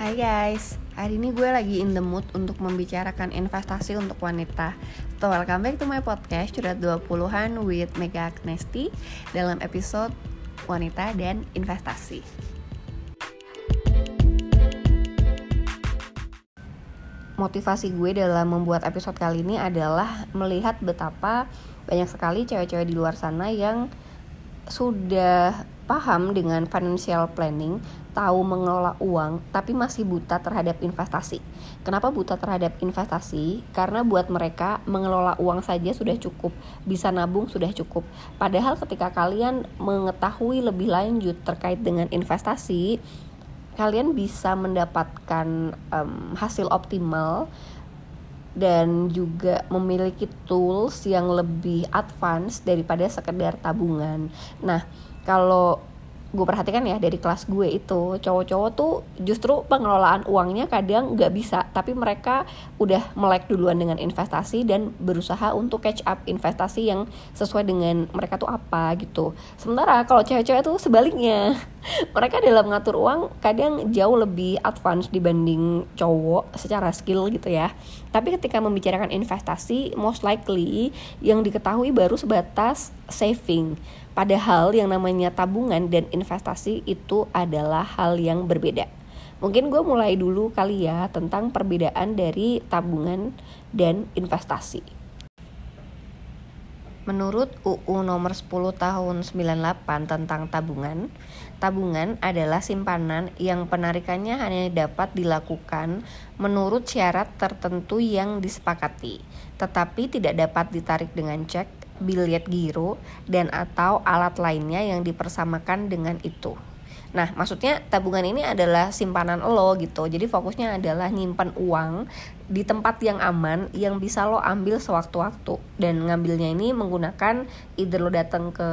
Hai guys, hari ini gue lagi in the mood untuk membicarakan investasi untuk wanita. So welcome back to my podcast Curhat 20-an with Mega Agnesti Dalam episode wanita dan investasi. Motivasi gue dalam membuat episode kali ini adalah melihat betapa banyak sekali cewek-cewek di luar sana yang sudah paham dengan financial planning, tahu mengelola uang, tapi masih buta terhadap investasi. Kenapa buta terhadap investasi? Karena buat mereka mengelola uang saja sudah cukup, bisa nabung sudah cukup. Padahal ketika kalian mengetahui lebih lanjut terkait dengan investasi, kalian bisa mendapatkan um, hasil optimal dan juga memiliki tools yang lebih advance daripada sekedar tabungan. Nah, kalau gue perhatikan ya dari kelas gue itu cowok-cowok tuh justru pengelolaan uangnya kadang nggak bisa. Tapi mereka udah melek duluan dengan investasi dan berusaha untuk catch up investasi yang sesuai dengan mereka tuh apa gitu. Sementara kalau cewek-cewek tuh sebaliknya. Mereka dalam ngatur uang kadang jauh lebih advance dibanding cowok secara skill gitu ya. Tapi ketika membicarakan investasi most likely yang diketahui baru sebatas saving Padahal yang namanya tabungan dan investasi itu adalah hal yang berbeda. Mungkin gue mulai dulu kali ya tentang perbedaan dari tabungan dan investasi. Menurut UU nomor 10 tahun 98 tentang tabungan, tabungan adalah simpanan yang penarikannya hanya dapat dilakukan menurut syarat tertentu yang disepakati, tetapi tidak dapat ditarik dengan cek bilet giro, dan atau alat lainnya yang dipersamakan dengan itu. Nah, maksudnya tabungan ini adalah simpanan lo gitu. Jadi fokusnya adalah nyimpan uang di tempat yang aman yang bisa lo ambil sewaktu-waktu. Dan ngambilnya ini menggunakan either lo datang ke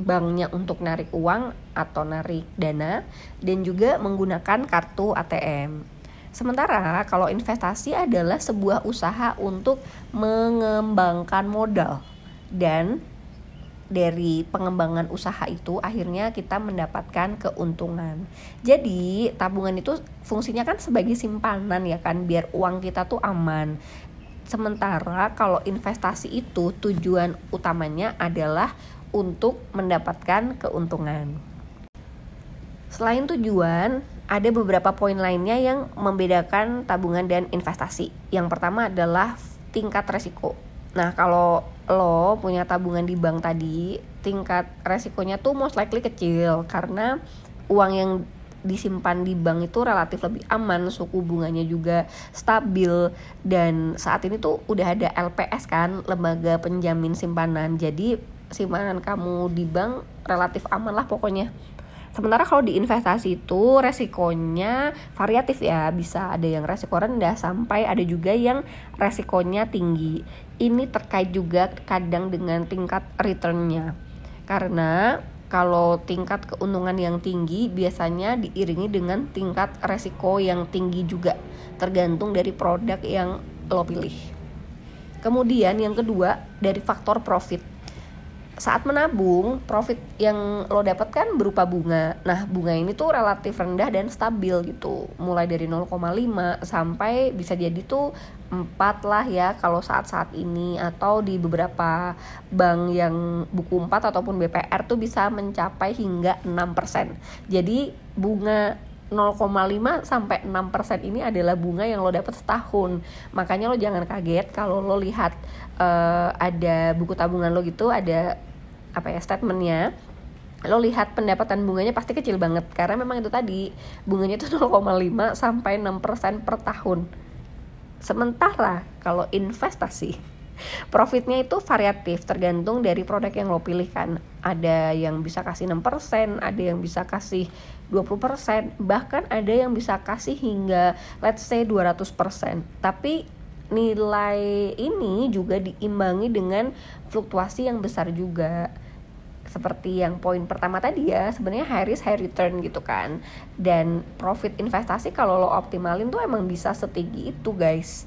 banknya untuk narik uang atau narik dana dan juga menggunakan kartu ATM. Sementara kalau investasi adalah sebuah usaha untuk mengembangkan modal dan dari pengembangan usaha itu akhirnya kita mendapatkan keuntungan. Jadi tabungan itu fungsinya kan sebagai simpanan ya kan biar uang kita tuh aman. Sementara kalau investasi itu tujuan utamanya adalah untuk mendapatkan keuntungan. Selain tujuan, ada beberapa poin lainnya yang membedakan tabungan dan investasi. Yang pertama adalah tingkat resiko. Nah, kalau lo punya tabungan di bank tadi, tingkat resikonya tuh most likely kecil karena uang yang disimpan di bank itu relatif lebih aman, suku bunganya juga stabil dan saat ini tuh udah ada LPS kan, lembaga penjamin simpanan. Jadi simpanan kamu di bank relatif aman lah pokoknya Sementara kalau di investasi itu resikonya variatif ya, bisa ada yang resiko rendah sampai ada juga yang resikonya tinggi. Ini terkait juga kadang dengan tingkat returnnya. Karena kalau tingkat keuntungan yang tinggi biasanya diiringi dengan tingkat resiko yang tinggi juga, tergantung dari produk yang lo pilih. Kemudian yang kedua dari faktor profit saat menabung profit yang lo dapatkan berupa bunga. Nah bunga ini tuh relatif rendah dan stabil gitu. Mulai dari 0,5 sampai bisa jadi tuh 4 lah ya kalau saat-saat ini. Atau di beberapa bank yang buku 4 ataupun BPR tuh bisa mencapai hingga 6% jadi bunga 0,5 sampai 6% ini adalah bunga yang lo dapat setahun. Makanya lo jangan kaget kalau lo lihat uh, ada buku tabungan lo gitu ada apa ya statementnya lo lihat pendapatan bunganya pasti kecil banget karena memang itu tadi bunganya itu 0,5 sampai 6% per tahun. Sementara kalau investasi profitnya itu variatif tergantung dari produk yang lo pilih kan. Ada yang bisa kasih 6%, ada yang bisa kasih 20%, bahkan ada yang bisa kasih hingga let's say 200%. Tapi nilai ini juga diimbangi dengan fluktuasi yang besar juga. Seperti yang poin pertama tadi ya sebenarnya high risk high return gitu kan. Dan profit investasi kalau lo optimalin tuh emang bisa setinggi itu guys.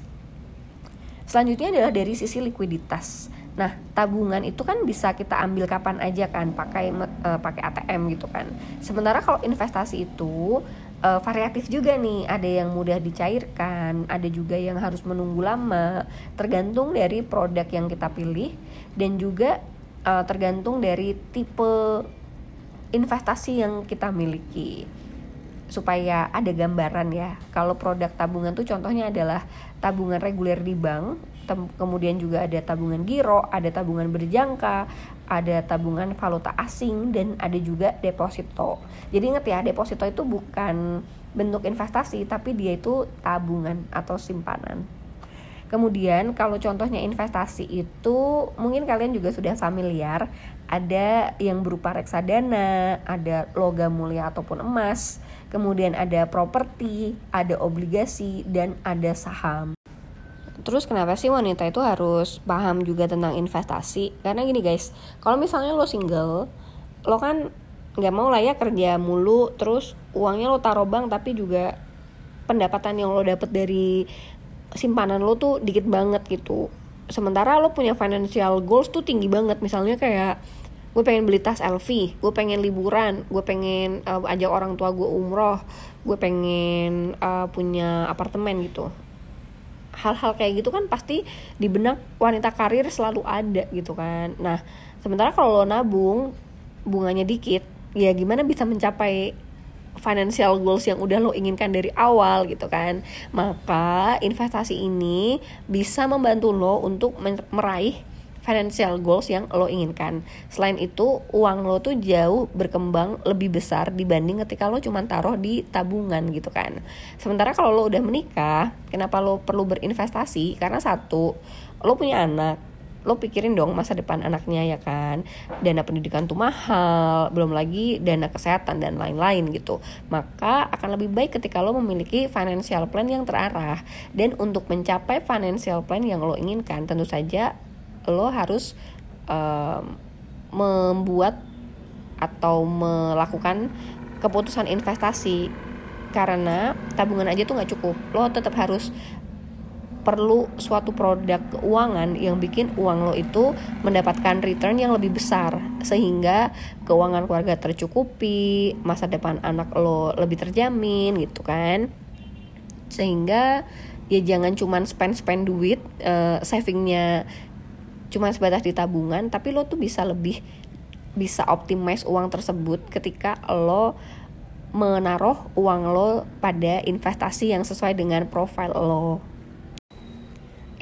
Selanjutnya adalah dari sisi likuiditas. Nah, tabungan itu kan bisa kita ambil kapan aja kan, pakai uh, pakai ATM gitu kan. Sementara kalau investasi itu uh, variatif juga nih. Ada yang mudah dicairkan ada juga yang harus menunggu lama. Tergantung dari produk yang kita pilih dan juga uh, tergantung dari tipe investasi yang kita miliki. Supaya ada gambaran ya kalau produk tabungan tuh contohnya adalah tabungan reguler di bank kemudian juga ada tabungan giro, ada tabungan berjangka, ada tabungan valuta asing dan ada juga deposito. Jadi ingat ya, deposito itu bukan bentuk investasi tapi dia itu tabungan atau simpanan. Kemudian kalau contohnya investasi itu mungkin kalian juga sudah familiar ada yang berupa reksadana, ada logam mulia ataupun emas, kemudian ada properti, ada obligasi dan ada saham. Terus kenapa sih wanita itu harus paham juga tentang investasi? Karena gini guys, kalau misalnya lo single, lo kan nggak mau lah ya kerja mulu, terus uangnya lo taruh bank tapi juga pendapatan yang lo dapet dari simpanan lo tuh dikit banget gitu. Sementara lo punya financial goals tuh tinggi banget, misalnya kayak gue pengen beli tas LV, gue pengen liburan, gue pengen uh, ajak orang tua gue umroh, gue pengen uh, punya apartemen gitu hal-hal kayak gitu kan pasti di benak wanita karir selalu ada gitu kan. Nah sementara kalau lo nabung bunganya dikit ya gimana bisa mencapai financial goals yang udah lo inginkan dari awal gitu kan. Maka investasi ini bisa membantu lo untuk meraih financial goals yang lo inginkan. Selain itu, uang lo tuh jauh berkembang lebih besar dibanding ketika lo cuma taruh di tabungan gitu kan. Sementara kalau lo udah menikah, kenapa lo perlu berinvestasi? Karena satu, lo punya anak, lo pikirin dong masa depan anaknya ya kan dana pendidikan tuh mahal belum lagi dana kesehatan dan lain-lain gitu maka akan lebih baik ketika lo memiliki financial plan yang terarah dan untuk mencapai financial plan yang lo inginkan tentu saja lo harus um, membuat atau melakukan keputusan investasi. Karena tabungan aja tuh nggak cukup. Lo tetap harus perlu suatu produk keuangan yang bikin uang lo itu mendapatkan return yang lebih besar. Sehingga keuangan keluarga tercukupi masa depan anak lo lebih terjamin gitu kan. Sehingga ya jangan cuman spend spend duit uh, savingnya cuma sebatas di tabungan tapi lo tuh bisa lebih bisa optimize uang tersebut ketika lo menaruh uang lo pada investasi yang sesuai dengan profil lo.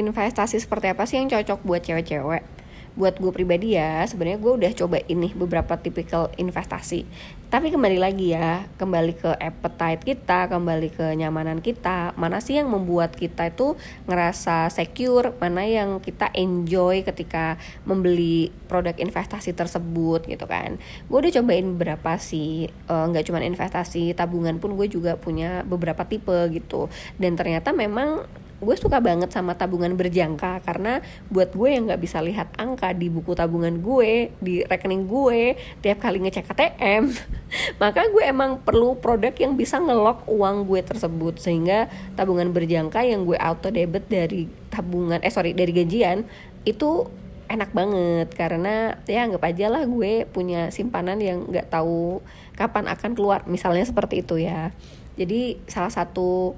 Investasi seperti apa sih yang cocok buat cewek-cewek? Buat gue pribadi ya sebenarnya gue udah coba ini beberapa tipikal investasi. Tapi kembali lagi ya kembali ke appetite kita kembali ke nyamanan kita mana sih yang membuat kita itu ngerasa secure mana yang kita enjoy ketika membeli produk investasi tersebut gitu kan. Gue udah cobain beberapa sih eh, nggak uh, cuma investasi tabungan pun gue juga punya beberapa tipe gitu. Dan ternyata memang gue suka banget sama tabungan berjangka karena buat gue yang nggak bisa lihat angka di buku tabungan gue di rekening gue tiap kali ngecek ATM maka gue emang perlu produk yang bisa ngelok uang gue tersebut. Sehingga tabungan berjangka yang gue auto debit dari tabungan eh sorry dari gajian itu enak banget. Karena ya anggap aja lah gue punya simpanan yang nggak tahu kapan akan keluar misalnya seperti itu ya. Jadi salah satu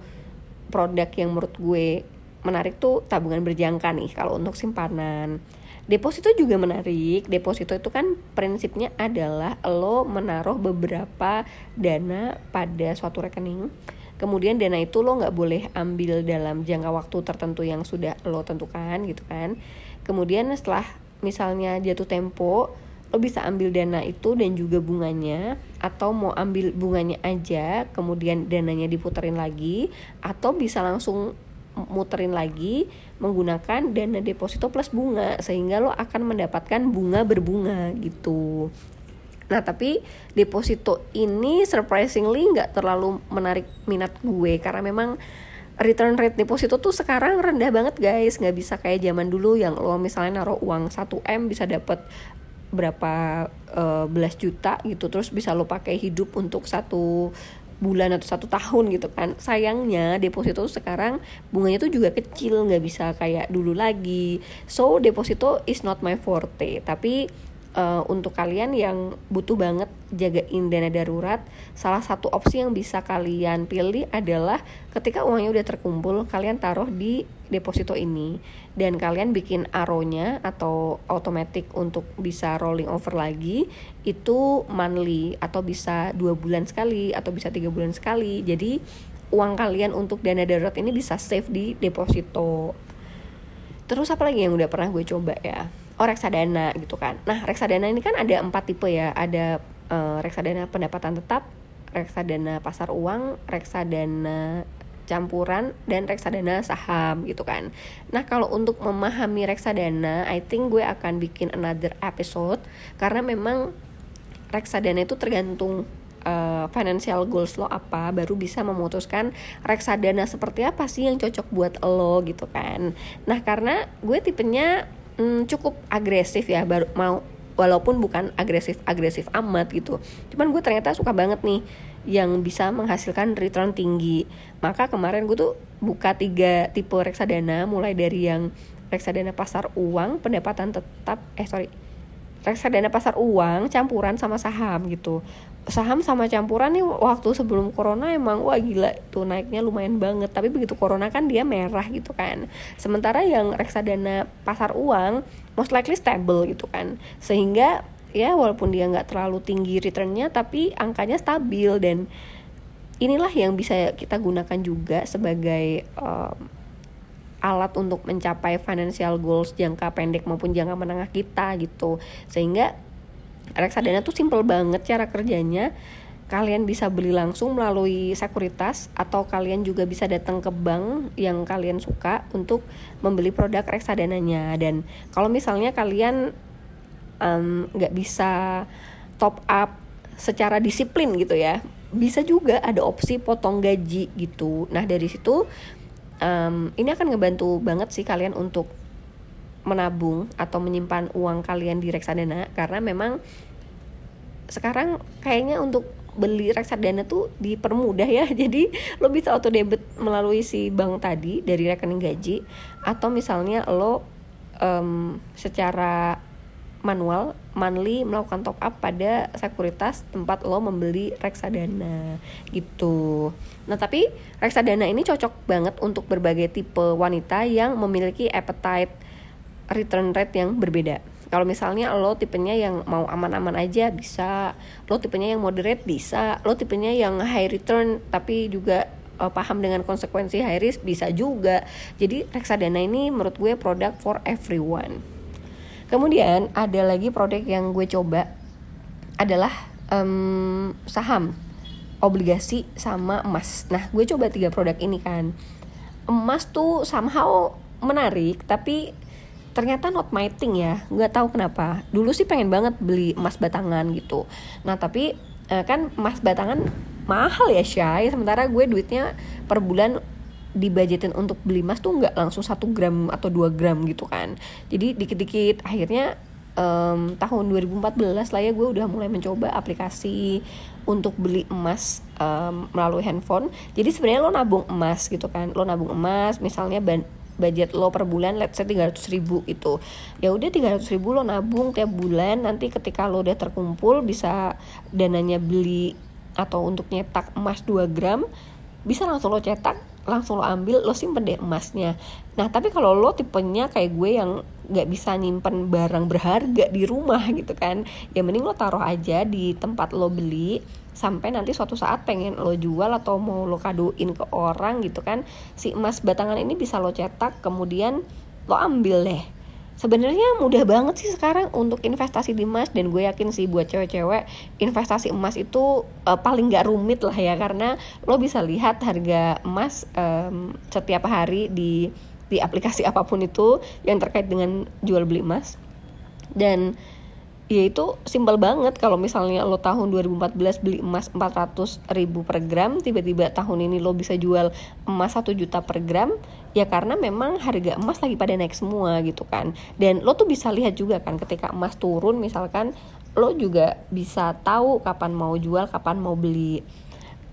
produk yang menurut gue menarik tuh tabungan berjangka nih kalau untuk simpanan. Deposito juga menarik. Deposito itu kan prinsipnya adalah lo menaruh beberapa dana pada suatu rekening. Kemudian dana itu lo nggak boleh ambil dalam jangka waktu tertentu yang sudah lo tentukan gitu kan. Kemudian setelah misalnya jatuh tempo, lo bisa ambil dana itu dan juga bunganya atau mau ambil bunganya aja kemudian dananya diputerin lagi atau bisa langsung muterin lagi menggunakan dana deposito plus bunga sehingga lo akan mendapatkan bunga berbunga gitu. Nah tapi deposito ini surprisingly nggak terlalu menarik minat gue karena memang return rate deposito tuh sekarang rendah banget guys. Nggak bisa kayak zaman dulu yang lo misalnya naruh uang 1M bisa dapet berapa uh, belas juta gitu terus bisa lo pakai hidup untuk satu bulan atau satu tahun gitu kan. Sayangnya deposito sekarang bunganya tuh juga kecil nggak bisa kayak dulu lagi. So deposito is not my forte. Tapi uh, untuk kalian yang butuh banget jagain dana darurat, salah satu opsi yang bisa kalian pilih adalah ketika uangnya udah terkumpul, kalian taruh di deposito ini dan kalian bikin aronya atau automatic untuk bisa rolling over lagi itu monthly atau bisa dua bulan sekali atau bisa tiga bulan sekali. Jadi uang kalian untuk dana darurat ini bisa save di deposito. Terus apa lagi yang udah pernah gue coba ya? oh reksadana gitu kan nah reksadana ini kan ada empat tipe ya ada uh, reksadana pendapatan tetap reksadana pasar uang reksadana campuran dan reksadana saham gitu kan. Nah, kalau untuk memahami reksadana, I think gue akan bikin another episode karena memang reksadana itu tergantung uh, financial goals lo apa baru bisa memutuskan reksadana seperti apa sih yang cocok buat lo gitu kan. Nah, karena gue tipenya hmm, cukup agresif ya baru mau walaupun bukan agresif agresif amat gitu cuman gue ternyata suka banget nih yang bisa menghasilkan return tinggi. Maka kemarin gue tuh buka tiga tipe reksadana mulai dari yang reksadana pasar uang pendapatan tetap eh sorry reksadana pasar uang campuran sama saham gitu. Saham sama campuran nih waktu sebelum corona emang wah gila tuh naiknya lumayan banget. Tapi begitu corona kan dia merah gitu kan. Sementara yang reksadana pasar uang most likely stable gitu kan. Sehingga ya walaupun dia nggak terlalu tinggi returnnya tapi angkanya stabil. Dan inilah yang bisa kita gunakan juga sebagai um, alat untuk mencapai financial goals jangka pendek maupun jangka menengah kita gitu. Sehingga reksadana tuh simple banget cara kerjanya. Kalian bisa beli langsung melalui sekuritas atau kalian juga bisa datang ke bank yang kalian suka untuk membeli produk reksadananya. Dan kalau misalnya kalian nggak um, bisa top up secara disiplin gitu ya. Bisa juga ada opsi potong gaji gitu. Nah dari situ um, ini akan ngebantu banget sih kalian untuk menabung atau menyimpan uang kalian di reksadana karena memang sekarang kayaknya untuk beli reksadana tuh dipermudah ya. Jadi lo bisa auto debit melalui si bank tadi dari rekening gaji atau misalnya lo um, secara manual monthly melakukan top up pada sekuritas tempat lo membeli reksadana gitu. Nah tapi reksadana ini cocok banget untuk berbagai tipe wanita yang memiliki appetite return rate yang berbeda. Kalau misalnya lo tipenya yang mau aman-aman aja bisa, lo tipenya yang moderate bisa, lo tipenya yang high return tapi juga uh, paham dengan konsekuensi high risk bisa juga. Jadi reksadana ini menurut gue produk for everyone. Kemudian ada lagi produk yang gue coba adalah um, saham, obligasi sama emas. Nah gue coba tiga produk ini kan. Emas tuh somehow menarik tapi ternyata not my thing ya nggak tahu kenapa dulu sih pengen banget beli emas batangan gitu nah tapi uh, kan emas batangan mahal ya Syai sementara gue duitnya per bulan dibajetin untuk beli emas tuh nggak langsung satu gram atau dua gram gitu kan. Jadi dikit-dikit akhirnya um, tahun 2014 lah ya gue udah mulai mencoba aplikasi untuk beli emas um, melalui handphone. Jadi sebenarnya lo nabung emas gitu kan lo nabung emas misalnya ban budget lo per bulan let's say 300 ribu itu ya udah 300 ribu lo nabung tiap bulan nanti ketika lo udah terkumpul bisa dananya beli atau untuk nyetak emas 2 gram bisa langsung lo cetak langsung lo ambil lo simpen deh emasnya. Nah tapi kalau lo tipenya kayak gue yang nggak bisa nyimpen barang berharga di rumah gitu kan ya mending lo taruh aja di tempat lo beli sampai nanti suatu saat pengen lo jual atau mau lo kadoin ke orang gitu kan si emas batangan ini bisa lo cetak kemudian lo ambil deh sebenarnya mudah banget sih sekarang untuk investasi di emas dan gue yakin sih buat cewek-cewek investasi emas itu uh, paling gak rumit lah ya karena lo bisa lihat harga emas um, setiap hari di di aplikasi apa pun itu yang terkait dengan jual beli emas. Dan ya itu simpel banget. Kalau misalnya lo tahun 2014 beli emas 400 ribu per gram tiba-tiba tahun ini lo bisa jual emas 1 juta per gram ya karena memang harga emas lagi pada naik semua gitu kan. Dan lo tuh bisa lihat juga kan ketika emas turun misalkan lo juga bisa tahu kapan mau jual kapan mau beli.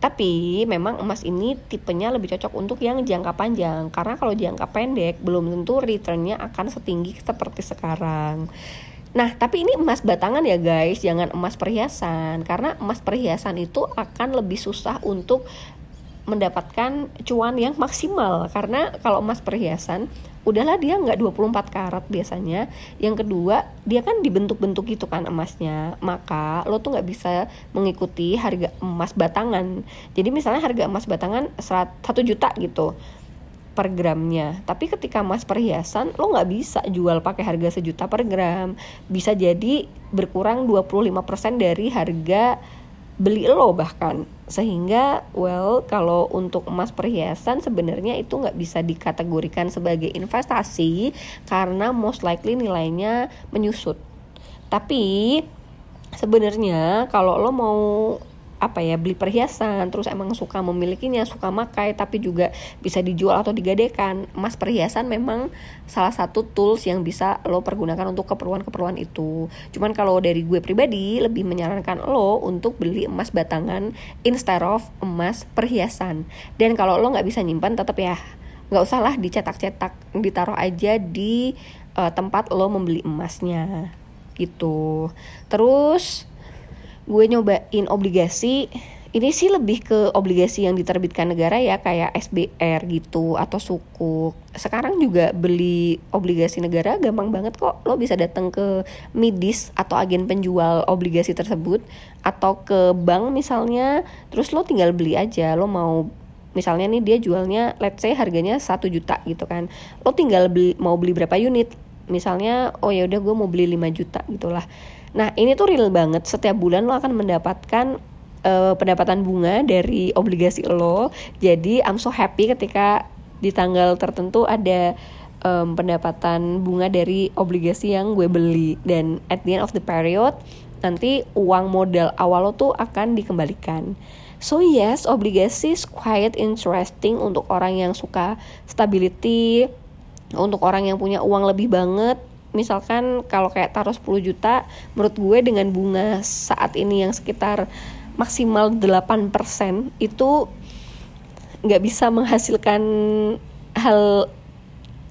Tapi memang emas ini tipenya lebih cocok untuk yang jangka panjang. Karena kalau jangka pendek belum tentu returnnya akan setinggi seperti sekarang Nah, tapi ini emas batangan ya guys, jangan emas perhiasan. Karena emas perhiasan itu akan lebih susah untuk mendapatkan cuan yang maksimal. Karena kalau emas perhiasan udahlah dia nggak 24 karat biasanya. Yang kedua dia kan dibentuk-bentuk gitu kan emasnya. Maka lo tuh nggak bisa mengikuti harga emas batangan. Jadi misalnya harga emas batangan satu juta gitu per gramnya. Tapi ketika emas perhiasan lo nggak bisa jual pakai harga sejuta per gram. Bisa jadi berkurang 25% dari harga beli lo bahkan. Sehingga well kalau untuk emas perhiasan sebenarnya itu nggak bisa dikategorikan sebagai investasi karena most likely nilainya menyusut. Tapi sebenarnya kalau lo mau apa ya beli perhiasan terus emang suka memilikinya suka makai tapi juga bisa dijual atau digadekan. Emas perhiasan memang salah satu tools yang bisa lo pergunakan untuk keperluan-keperluan itu. Cuman kalau dari gue pribadi lebih menyarankan lo untuk beli emas batangan instead of emas perhiasan. Dan kalau lo nggak bisa nyimpan tetap ya nggak usah lah dicetak-cetak ditaruh aja di uh, tempat lo membeli emasnya. Gitu. Terus gue nyobain obligasi ini sih lebih ke obligasi yang diterbitkan negara ya kayak SBR gitu atau sukuk. Sekarang juga beli obligasi negara gampang banget kok. Lo bisa datang ke midis atau agen penjual obligasi tersebut atau ke bank misalnya, terus lo tinggal beli aja. Lo mau misalnya nih dia jualnya let's say harganya satu juta gitu kan. Lo tinggal beli mau beli berapa unit? Misalnya oh ya udah gue mau beli 5 juta gitulah Nah ini tuh real banget setiap bulan lo akan mendapatkan uh, pendapatan bunga dari obligasi lo. Jadi I'm so happy ketika di tanggal tertentu ada um, pendapatan bunga dari obligasi yang gue beli dan at the end of the period nanti uang modal awal lo tuh akan dikembalikan. So yes, obligasi is quite interesting untuk orang yang suka stability, untuk orang yang punya uang lebih banget misalkan kalau kayak taruh 10 juta menurut gue dengan bunga saat ini yang sekitar maksimal 8% itu nggak bisa menghasilkan hal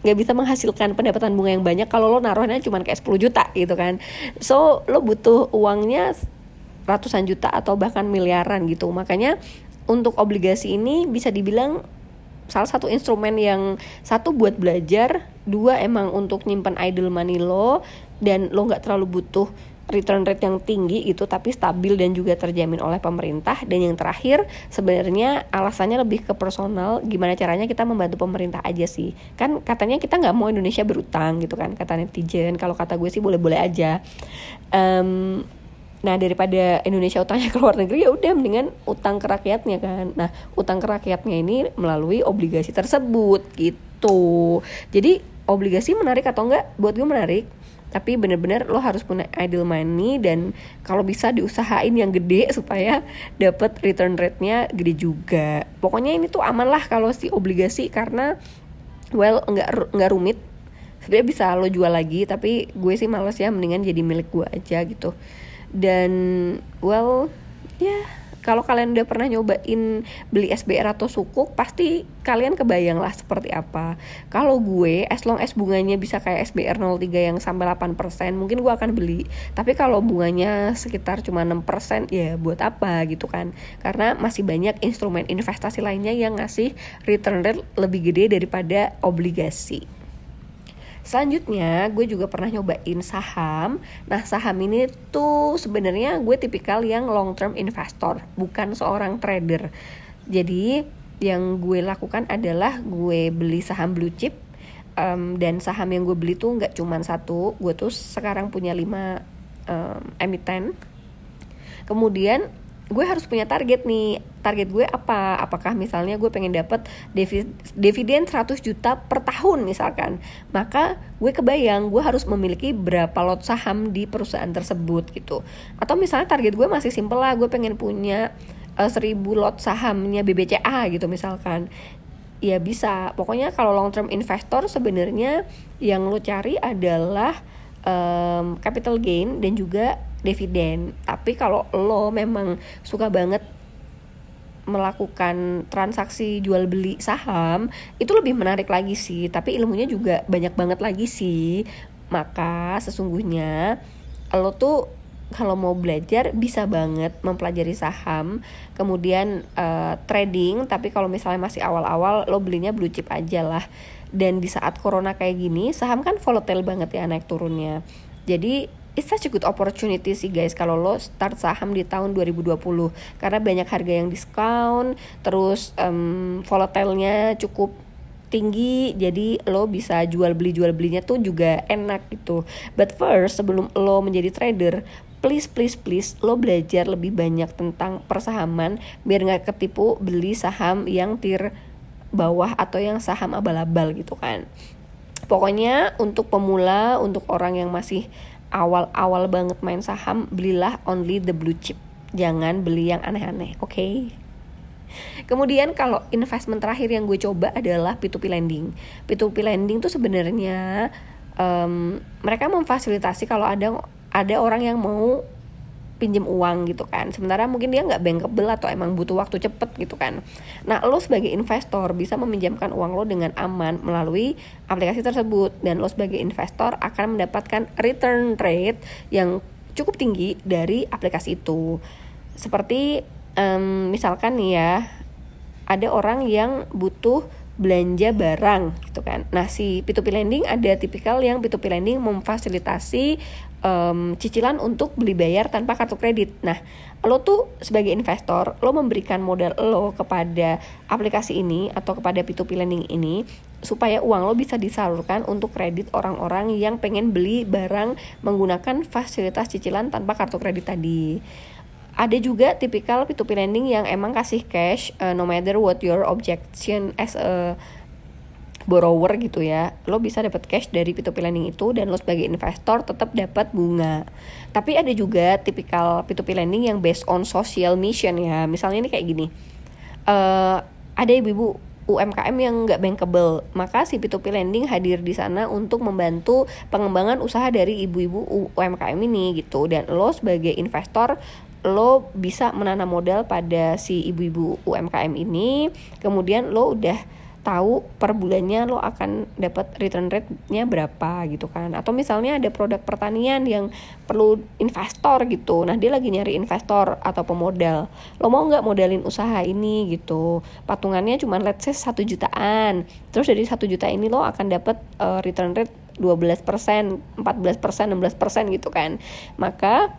nggak bisa menghasilkan pendapatan bunga yang banyak kalau lo naruhnya cuma kayak 10 juta gitu kan. So lo butuh uangnya ratusan juta atau bahkan miliaran gitu. Makanya untuk obligasi ini bisa dibilang salah satu instrumen yang satu buat belajar dua emang untuk nyimpan idle money lo dan lo nggak terlalu butuh return rate yang tinggi itu tapi stabil dan juga terjamin oleh pemerintah dan yang terakhir sebenarnya alasannya lebih ke personal gimana caranya kita membantu pemerintah aja sih kan katanya kita nggak mau Indonesia berutang gitu kan kata netizen kalau kata gue sih boleh-boleh aja um, Nah daripada Indonesia utangnya ke luar negeri ya udah mendingan utang ke rakyatnya kan. Nah utang ke rakyatnya ini melalui obligasi tersebut gitu. Jadi obligasi menarik atau enggak? Buat gue menarik. Tapi bener-bener lo harus punya idle money dan kalau bisa diusahain yang gede supaya dapat return rate-nya gede juga. Pokoknya ini tuh aman lah kalau si obligasi karena well nggak nggak rumit. Sebenarnya bisa lo jual lagi tapi gue sih males ya mendingan jadi milik gue aja gitu dan well ya yeah, kalau kalian udah pernah nyobain beli SBR atau sukuk pasti kalian kebayang lah seperti apa. Kalau gue as long as bunganya bisa kayak SBR 03 yang sampai 8% mungkin gue akan beli. Tapi kalau bunganya sekitar cuma 6% ya buat apa gitu kan. Karena masih banyak instrumen investasi lainnya yang ngasih return rate lebih gede daripada obligasi Selanjutnya gue juga pernah nyobain saham. Nah saham ini tuh sebenarnya gue tipikal yang long term investor, bukan seorang trader. Jadi yang gue lakukan adalah gue beli saham blue chip um, dan saham yang gue beli tuh nggak cuma satu. Gue tuh sekarang punya lima um, emiten. Kemudian gue harus punya target nih target gue apa? Apakah misalnya gue pengen dapat dividen 100 juta per tahun misalkan? Maka gue kebayang gue harus memiliki berapa lot saham di perusahaan tersebut gitu. Atau misalnya target gue masih simple lah gue pengen punya uh, eh, 1000 lot sahamnya BBCA gitu misalkan. Ya bisa. Pokoknya kalau long term investor sebenarnya yang lo cari adalah um, capital gain dan juga dividen. Tapi kalau lo memang suka banget melakukan transaksi jual beli saham itu lebih menarik lagi sih tapi ilmunya juga banyak banget lagi sih Maka sesungguhnya lo tuh kalau mau belajar bisa banget mempelajari saham, kemudian uh, trading. Tapi kalau misalnya masih awal-awal, lo belinya blue chip aja lah. Dan di saat corona kayak gini, saham kan volatile banget ya naik turunnya. Jadi it's such a good opportunity sih guys kalau lo start saham di tahun 2020 karena banyak harga yang diskon, terus um, volatilenya cukup tinggi jadi lo bisa jual beli jual belinya tuh juga enak gitu. But first sebelum lo menjadi trader please please please lo belajar lebih banyak tentang persahaman biar nggak ketipu beli saham yang tir bawah atau yang saham abal-abal gitu kan. Pokoknya untuk pemula untuk orang yang masih awal-awal banget main saham belilah only the blue chip jangan beli yang aneh-aneh oke okay? Kemudian kalau investment terakhir yang gue coba adalah P2P lending. P2P lending tuh sebenarnya um, mereka memfasilitasi kalau ada ada orang yang mau pinjem uang gitu kan. Sementara mungkin dia nggak bankable atau emang butuh waktu cepet gitu kan. Nah lo sebagai investor bisa meminjamkan uang lo dengan aman melalui aplikasi tersebut. Dan lo sebagai investor akan mendapatkan return rate yang cukup tinggi dari aplikasi itu. Seperti um, misalkan nih ya ada orang yang butuh belanja barang gitu kan. Nah si P2P lending ada tipikal yang P2P lending memfasilitasi um, cicilan untuk beli bayar tanpa kartu kredit. Nah lo tuh sebagai investor lo memberikan modal lo kepada aplikasi ini atau kepada P2P lending ini supaya uang lo bisa disalurkan untuk kredit orang-orang yang pengen beli barang menggunakan fasilitas cicilan tanpa kartu kredit tadi ada juga tipikal P2P lending yang emang kasih cash uh, no matter what your objection as a borrower gitu ya lo bisa dapat cash dari P2P lending itu dan lo sebagai investor tetap dapat bunga. Tapi ada juga tipikal P2P lending yang based on social mission ya. Misalnya ini kayak gini uh, ada ibu-ibu UMKM yang nggak bankable maka si P2P lending hadir di sana untuk membantu pengembangan usaha dari ibu-ibu UMKM ini gitu. Dan lo sebagai investor lo bisa menanam modal pada si ibu-ibu UMKM ini. Kemudian lo udah tahu per bulannya lo akan dapat return rate-nya berapa gitu kan. Atau misalnya ada produk pertanian yang perlu investor gitu. Nah dia lagi nyari investor atau pemodal. Lo mau nggak modalin usaha ini gitu? Patungannya cuma let's say satu jutaan. Terus dari satu juta ini lo akan dapat uh, return rate 12%, 14%, 16% gitu kan. Maka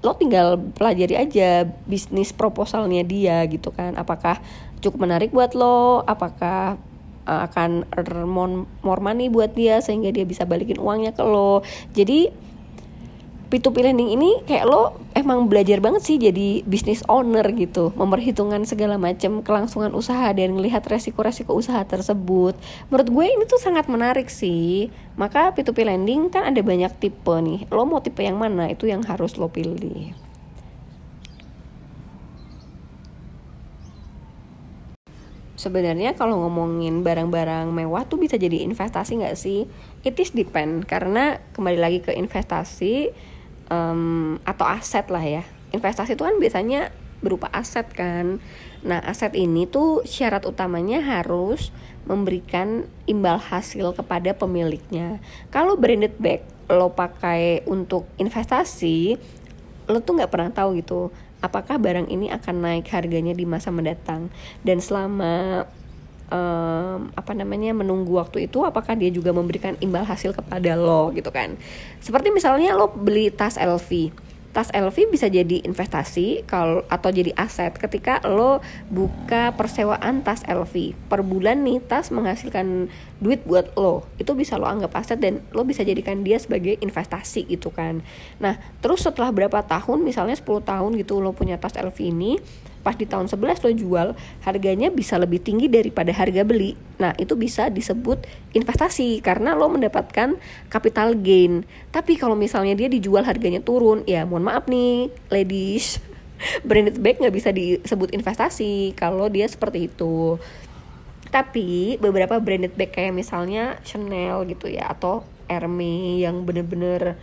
lo tinggal pelajari aja bisnis proposalnya dia gitu kan. Apakah cukup menarik buat lo? Apakah uh, akan earn more money buat dia sehingga dia bisa balikin uangnya ke lo? Jadi P2P lending ini kayak lo emang belajar banget sih jadi business owner gitu. Memperhitungkan segala macam kelangsungan usaha dan melihat resiko-resiko usaha tersebut. Menurut gue ini tuh sangat menarik sih. Maka P2P lending kan ada banyak tipe nih. Lo mau tipe yang mana? Itu yang harus lo pilih. Sebenarnya kalau ngomongin barang-barang mewah tuh bisa jadi investasi nggak sih? It is depend. Karena kembali lagi ke investasi um, atau aset lah ya. Investasi itu kan biasanya berupa aset kan. Nah aset ini tuh syarat utamanya harus memberikan imbal hasil kepada pemiliknya. Kalau branded bag lo pakai untuk investasi lo tuh nggak pernah tahu gitu apakah barang ini akan naik harganya di masa mendatang. Dan selama um, apa namanya menunggu waktu itu apakah dia juga memberikan imbal hasil kepada lo gitu kan. Seperti misalnya lo beli tas LV tas LV bisa jadi investasi kalau atau jadi aset ketika lo buka persewaan tas LV per bulan nih tas menghasilkan duit buat lo. Itu bisa lo anggap aset dan lo bisa jadikan dia sebagai investasi gitu kan. Nah terus setelah berapa tahun misalnya 10 tahun gitu lo punya tas LV ini pas di tahun 11 lo jual harganya bisa lebih tinggi daripada harga beli. Nah itu bisa disebut investasi karena lo mendapatkan capital gain. Tapi kalau misalnya dia dijual harganya turun ya mohon maaf nih ladies. Branded bag nggak bisa disebut investasi kalau dia seperti itu. Tapi beberapa branded bag kayak misalnya Chanel gitu ya atau Hermes yang bener-bener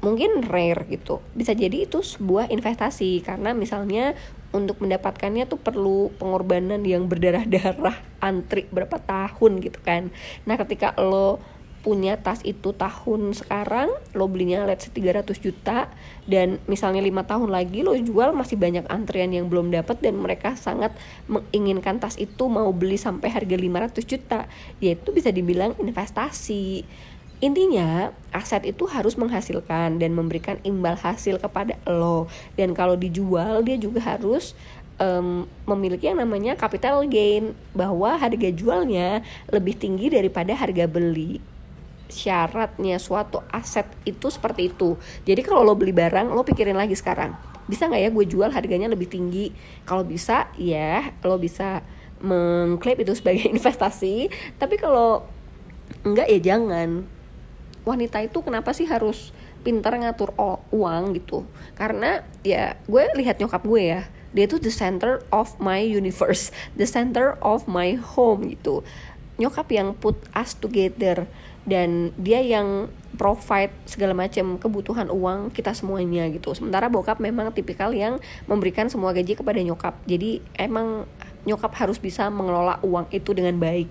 mungkin rare gitu. Bisa jadi itu sebuah investasi karena misalnya untuk mendapatkannya tuh perlu pengorbanan yang berdarah-darah antri berapa tahun gitu kan. Nah ketika lo punya tas itu tahun sekarang lo belinya let's say 300 juta dan misalnya lima tahun lagi lo jual masih banyak antrian yang belum dapat dan mereka sangat menginginkan tas itu mau beli sampai harga 500 juta. Ya itu bisa dibilang investasi intinya aset itu harus menghasilkan dan memberikan imbal hasil kepada lo. Dan kalau dijual dia juga harus um, memiliki yang namanya capital gain bahwa harga jualnya lebih tinggi daripada harga beli. Syaratnya suatu aset itu seperti itu. Jadi kalau lo beli barang lo pikirin lagi sekarang bisa nggak ya gue jual harganya lebih tinggi? Kalau bisa ya lo bisa mengklaim itu sebagai investasi. Tapi kalau enggak ya jangan wanita itu kenapa sih harus pintar ngatur uang gitu karena ya gue lihat nyokap gue ya dia tuh the center of my universe the center of my home gitu nyokap yang put us together dan dia yang provide segala macam kebutuhan uang kita semuanya gitu. Sementara bokap memang tipikal yang memberikan semua gaji kepada nyokap. Jadi emang nyokap harus bisa mengelola uang itu dengan baik.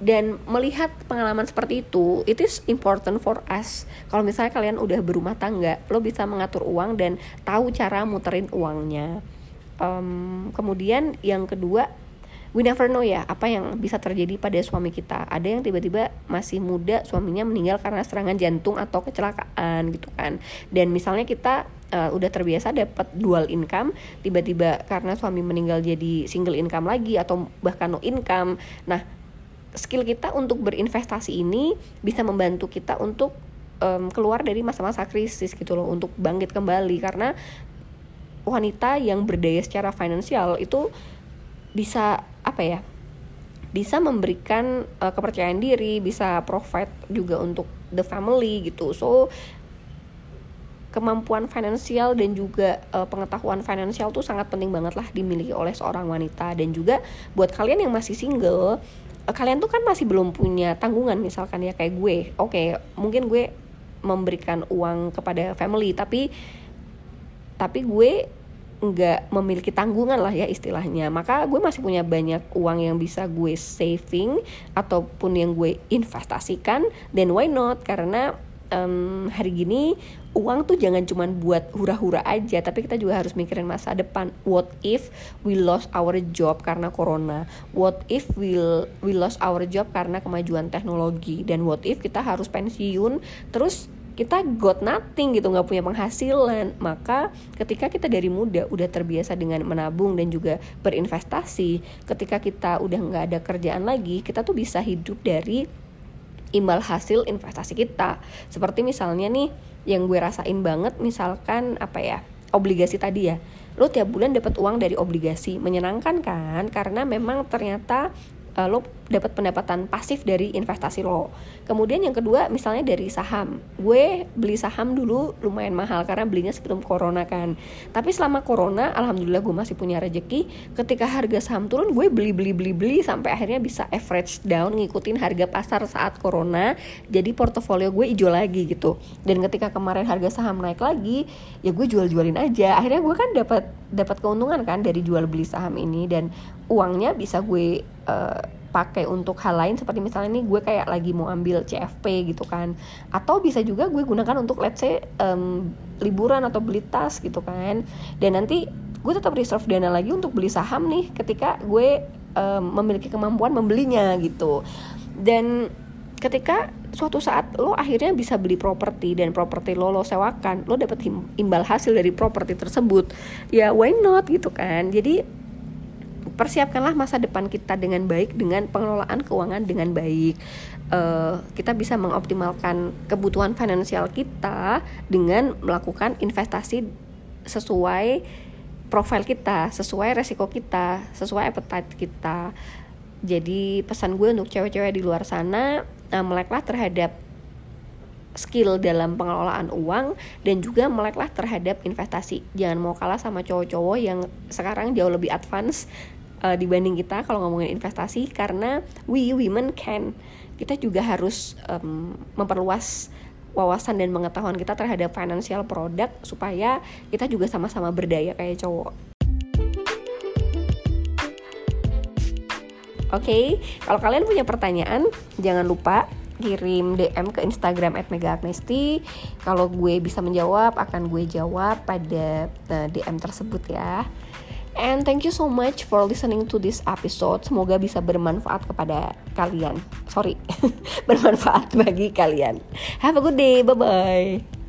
Dan melihat pengalaman seperti itu, it is important for us. Kalau misalnya kalian udah berumah tangga, lo bisa mengatur uang dan tahu cara muterin uangnya. Um, kemudian yang kedua, we never know ya apa yang bisa terjadi pada suami kita ada yang tiba-tiba masih muda suaminya meninggal karena serangan jantung atau kecelakaan gitu kan dan misalnya kita uh, udah terbiasa dapat dual income tiba-tiba karena suami meninggal jadi single income lagi atau bahkan no income nah skill kita untuk berinvestasi ini bisa membantu kita untuk um, keluar dari masa-masa krisis gitu loh untuk bangkit kembali. Karena wanita yang berdaya secara finansial itu bisa apa ya bisa memberikan uh, kepercayaan diri bisa provide juga untuk the family gitu. So kemampuan finansial dan juga uh, pengetahuan finansial tuh sangat penting banget lah dimiliki oleh seorang wanita. Dan juga buat kalian yang masih single kalian tuh kan masih belum punya tanggungan misalkan ya kayak gue. Oke okay, mungkin gue memberikan uang kepada family tapi tapi gue nggak memiliki tanggungan lah ya istilahnya. Maka gue masih punya banyak uang yang bisa gue saving ataupun yang gue investasikan dan why not? Karena um, hari gini uang tuh jangan cuma buat hura-hura aja tapi kita juga harus mikirin masa depan. What if we lost our job karena corona? What if we we lost our job karena kemajuan teknologi? Dan what if kita harus pensiun terus kita got nothing gitu nggak punya penghasilan? Maka ketika kita dari muda udah terbiasa dengan menabung dan juga berinvestasi ketika kita udah nggak ada kerjaan lagi kita tuh bisa hidup dari imbal hasil investasi kita. Seperti misalnya nih yang gue rasain banget misalkan apa ya obligasi tadi ya. Lo tiap bulan dapat uang dari obligasi. Menyenangkan kan? Karena memang ternyata uh, lo dapat pendapatan pasif dari investasi lo. Kemudian yang kedua misalnya dari saham. Gue beli saham dulu lumayan mahal karena belinya sebelum corona kan. Tapi selama corona alhamdulillah gue masih punya rezeki. Ketika harga saham turun gue beli beli beli beli sampai akhirnya bisa average down ngikutin harga pasar saat corona. Jadi portofolio gue hijau lagi gitu. Dan ketika kemarin harga saham naik lagi, ya gue jual-jualin aja. Akhirnya gue kan dapat dapat keuntungan kan dari jual beli saham ini dan uangnya bisa gue uh, pakai untuk hal lain seperti misalnya nih gue kayak lagi mau ambil CFP gitu kan. Atau bisa juga gue gunakan untuk let's say um, liburan atau beli tas gitu kan. Dan nanti gue tetap reserve dana lagi untuk beli saham nih ketika gue um, memiliki kemampuan membelinya gitu. Dan ketika suatu saat lo akhirnya bisa beli properti dan properti lo lo sewakan lo dapat imbal hasil dari properti tersebut. Ya why not gitu kan? Jadi persiapkanlah masa depan kita dengan baik dengan pengelolaan keuangan dengan baik. Uh, kita bisa mengoptimalkan kebutuhan finansial kita dengan melakukan investasi sesuai profil kita sesuai resiko kita sesuai appetite kita. Jadi pesan gue untuk cewek-cewek di luar sana uh, meleklah terhadap skill dalam pengelolaan uang dan juga meleklah terhadap investasi. Jangan mau kalah sama cowok-cowok yang sekarang jauh lebih advance uh, dibanding kita kalau ngomongin investasi karena we women can kita juga harus um, memperluas wawasan dan pengetahuan kita terhadap financial product supaya kita juga sama-sama berdaya kayak cowok. Oke, okay, kalau kalian punya pertanyaan, jangan lupa kirim DM ke Instagram @megaagnesti. Kalau gue bisa menjawab, akan gue jawab pada eh, DM tersebut ya. And thank you so much for listening to this episode. Semoga bisa bermanfaat kepada kalian. Sorry, bermanfaat bagi kalian. Have a good day. Bye bye.